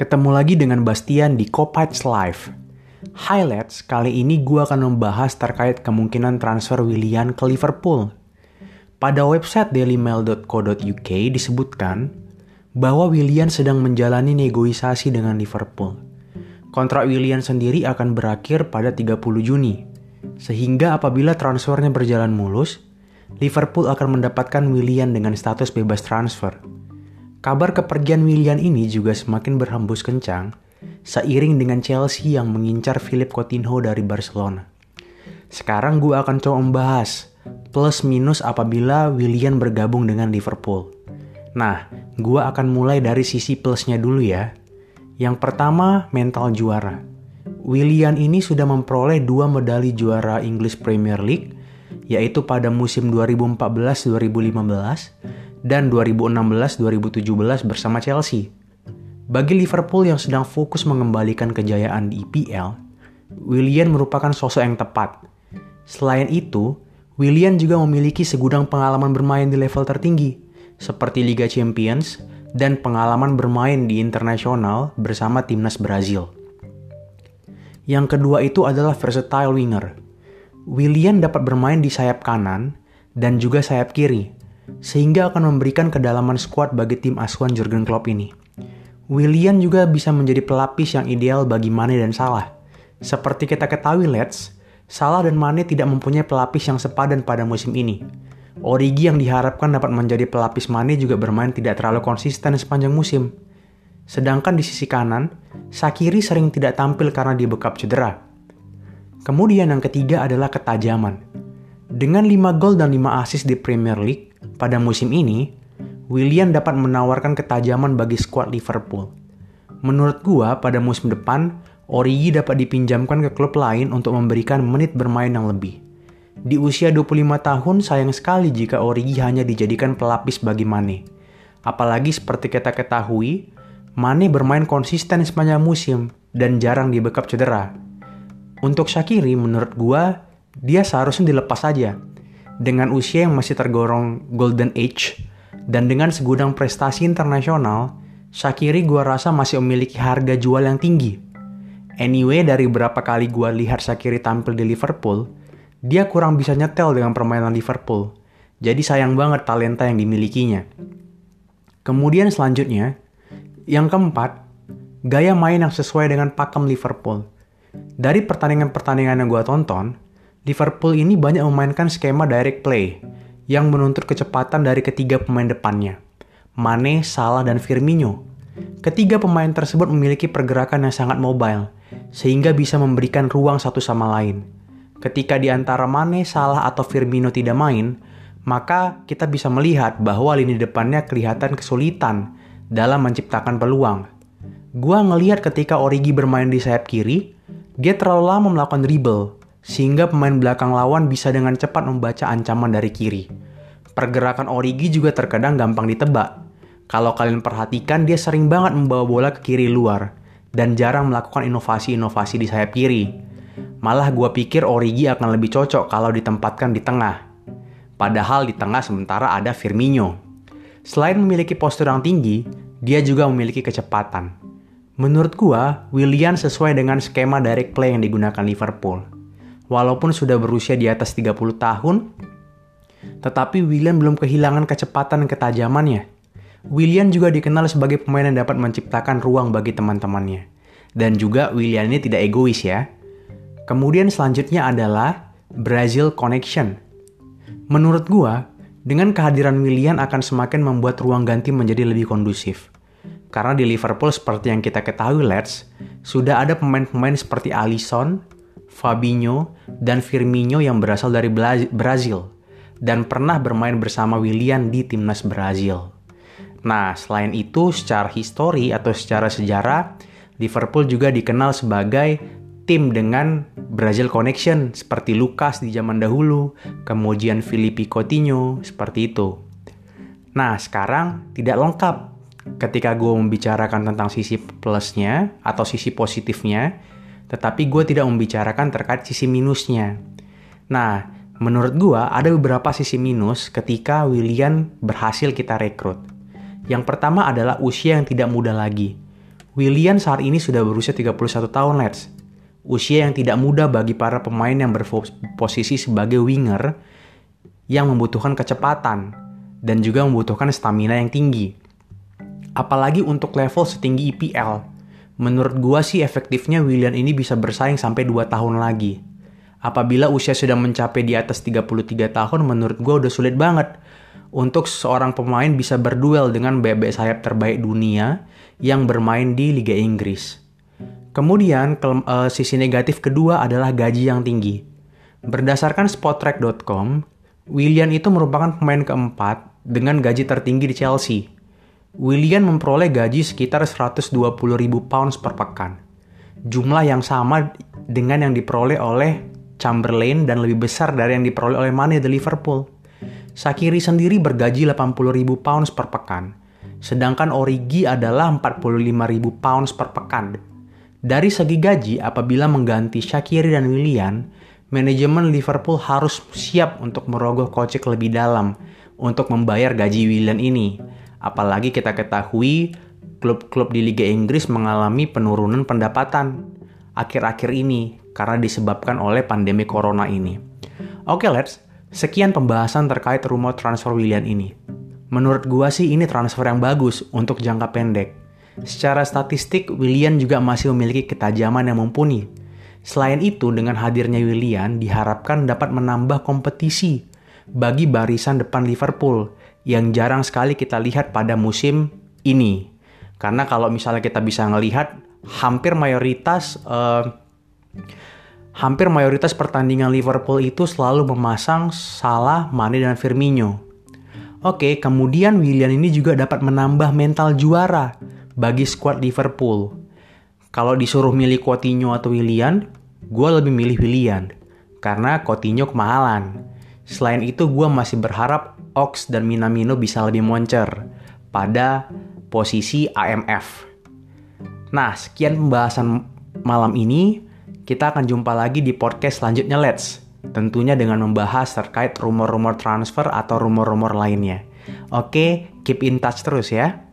Ketemu lagi dengan Bastian di Kopites Live. Highlights, kali ini gue akan membahas terkait kemungkinan transfer Willian ke Liverpool. Pada website dailymail.co.uk disebutkan bahwa Willian sedang menjalani negosiasi dengan Liverpool. Kontrak Willian sendiri akan berakhir pada 30 Juni, sehingga apabila transfernya berjalan mulus, Liverpool akan mendapatkan Willian dengan status bebas transfer. Kabar kepergian Willian ini juga semakin berhembus kencang seiring dengan Chelsea yang mengincar Philip Coutinho dari Barcelona. Sekarang gue akan coba membahas plus minus apabila Willian bergabung dengan Liverpool. Nah, gue akan mulai dari sisi plusnya dulu ya. Yang pertama, mental juara. Willian ini sudah memperoleh dua medali juara English Premier League yaitu pada musim 2014-2015 dan 2016-2017 bersama Chelsea. Bagi Liverpool yang sedang fokus mengembalikan kejayaan di EPL, Willian merupakan sosok yang tepat. Selain itu, Willian juga memiliki segudang pengalaman bermain di level tertinggi, seperti Liga Champions dan pengalaman bermain di internasional bersama timnas Brazil. Yang kedua itu adalah versatile winger. Willian dapat bermain di sayap kanan dan juga sayap kiri, sehingga akan memberikan kedalaman skuad bagi tim asuhan Jurgen Klopp ini. Willian juga bisa menjadi pelapis yang ideal bagi Mane dan Salah. Seperti kita ketahui, Let's, Salah dan Mane tidak mempunyai pelapis yang sepadan pada musim ini. Origi yang diharapkan dapat menjadi pelapis Mane juga bermain tidak terlalu konsisten sepanjang musim. Sedangkan di sisi kanan, Sakiri sering tidak tampil karena dibekap cedera. Kemudian yang ketiga adalah ketajaman. Dengan 5 gol dan 5 assist di Premier League pada musim ini, William dapat menawarkan ketajaman bagi skuad Liverpool. Menurut gua, pada musim depan, Origi dapat dipinjamkan ke klub lain untuk memberikan menit bermain yang lebih. Di usia 25 tahun, sayang sekali jika Origi hanya dijadikan pelapis bagi Mane. Apalagi seperti kita ketahui, Mane bermain konsisten sepanjang musim dan jarang dibekap cedera. Untuk Shakiri menurut gua dia seharusnya dilepas saja. Dengan usia yang masih tergolong golden age dan dengan segudang prestasi internasional, Shakiri gua rasa masih memiliki harga jual yang tinggi. Anyway, dari berapa kali gua lihat Shakiri tampil di Liverpool, dia kurang bisa nyetel dengan permainan Liverpool. Jadi sayang banget talenta yang dimilikinya. Kemudian selanjutnya, yang keempat, gaya main yang sesuai dengan pakem Liverpool. Dari pertandingan-pertandingan yang gue tonton, Liverpool ini banyak memainkan skema direct play yang menuntut kecepatan dari ketiga pemain depannya, Mane, Salah, dan Firmino. Ketiga pemain tersebut memiliki pergerakan yang sangat mobile, sehingga bisa memberikan ruang satu sama lain. Ketika di antara Mane, Salah, atau Firmino tidak main, maka kita bisa melihat bahwa lini depannya kelihatan kesulitan dalam menciptakan peluang. Gua ngelihat ketika Origi bermain di sayap kiri, dia terlalu lama melakukan dribble, sehingga pemain belakang lawan bisa dengan cepat membaca ancaman dari kiri. Pergerakan Origi juga terkadang gampang ditebak. Kalau kalian perhatikan, dia sering banget membawa bola ke kiri luar, dan jarang melakukan inovasi-inovasi di sayap kiri. Malah gue pikir Origi akan lebih cocok kalau ditempatkan di tengah. Padahal di tengah sementara ada Firmino. Selain memiliki postur yang tinggi, dia juga memiliki kecepatan. Menurut gua, Willian sesuai dengan skema direct play yang digunakan Liverpool. Walaupun sudah berusia di atas 30 tahun, tetapi Willian belum kehilangan kecepatan dan ketajamannya. Willian juga dikenal sebagai pemain yang dapat menciptakan ruang bagi teman-temannya. Dan juga Willian ini tidak egois ya. Kemudian selanjutnya adalah Brazil Connection. Menurut gua, dengan kehadiran Willian akan semakin membuat ruang ganti menjadi lebih kondusif. Karena di Liverpool seperti yang kita ketahui Let's, sudah ada pemain-pemain seperti Alisson, Fabinho, dan Firmino yang berasal dari Brazil dan pernah bermain bersama Willian di timnas Brazil. Nah, selain itu, secara histori atau secara sejarah, Liverpool juga dikenal sebagai tim dengan Brazil Connection seperti Lucas di zaman dahulu, kemudian Filipe Coutinho, seperti itu. Nah, sekarang tidak lengkap ketika gue membicarakan tentang sisi plusnya atau sisi positifnya, tetapi gue tidak membicarakan terkait sisi minusnya. Nah, menurut gue ada beberapa sisi minus ketika William berhasil kita rekrut. Yang pertama adalah usia yang tidak muda lagi. Willian saat ini sudah berusia 31 tahun, Let's. Usia yang tidak mudah bagi para pemain yang berposisi sebagai winger yang membutuhkan kecepatan dan juga membutuhkan stamina yang tinggi. Apalagi untuk level setinggi IPL. Menurut gua sih efektifnya Willian ini bisa bersaing sampai 2 tahun lagi. Apabila usia sudah mencapai di atas 33 tahun, menurut gua udah sulit banget untuk seorang pemain bisa berduel dengan bebek sayap terbaik dunia yang bermain di Liga Inggris. Kemudian uh, sisi negatif kedua adalah gaji yang tinggi. Berdasarkan spottrack.com, Willian itu merupakan pemain keempat dengan gaji tertinggi di Chelsea. Willian memperoleh gaji sekitar 120 ribu pounds per pekan. Jumlah yang sama dengan yang diperoleh oleh Chamberlain dan lebih besar dari yang diperoleh oleh Mane di Liverpool. Sakiri sendiri bergaji 80 ribu pounds per pekan, sedangkan Origi adalah 45 ribu pounds per pekan. Dari segi gaji, apabila mengganti Shakiri dan Willian, manajemen Liverpool harus siap untuk merogoh kocek lebih dalam untuk membayar gaji Willian ini. Apalagi kita ketahui klub-klub di Liga Inggris mengalami penurunan pendapatan akhir-akhir ini karena disebabkan oleh pandemi corona ini. Oke, okay, let's Sekian pembahasan terkait rumor transfer Willian ini. Menurut gua sih ini transfer yang bagus untuk jangka pendek. Secara statistik, Willian juga masih memiliki ketajaman yang mumpuni. Selain itu, dengan hadirnya Willian diharapkan dapat menambah kompetisi bagi barisan depan Liverpool yang jarang sekali kita lihat pada musim ini. Karena kalau misalnya kita bisa melihat hampir mayoritas uh, hampir mayoritas pertandingan Liverpool itu selalu memasang Salah, Mane, dan Firmino. Oke, kemudian Willian ini juga dapat menambah mental juara bagi skuad Liverpool. Kalau disuruh milih Coutinho atau Willian, gue lebih milih Willian. Karena Coutinho kemahalan. Selain itu, gue masih berharap Ox dan Minamino bisa lebih moncer pada posisi AMF. Nah, sekian pembahasan malam ini. Kita akan jumpa lagi di podcast selanjutnya Let's. Tentunya dengan membahas terkait rumor-rumor transfer atau rumor-rumor lainnya. Oke, keep in touch terus ya.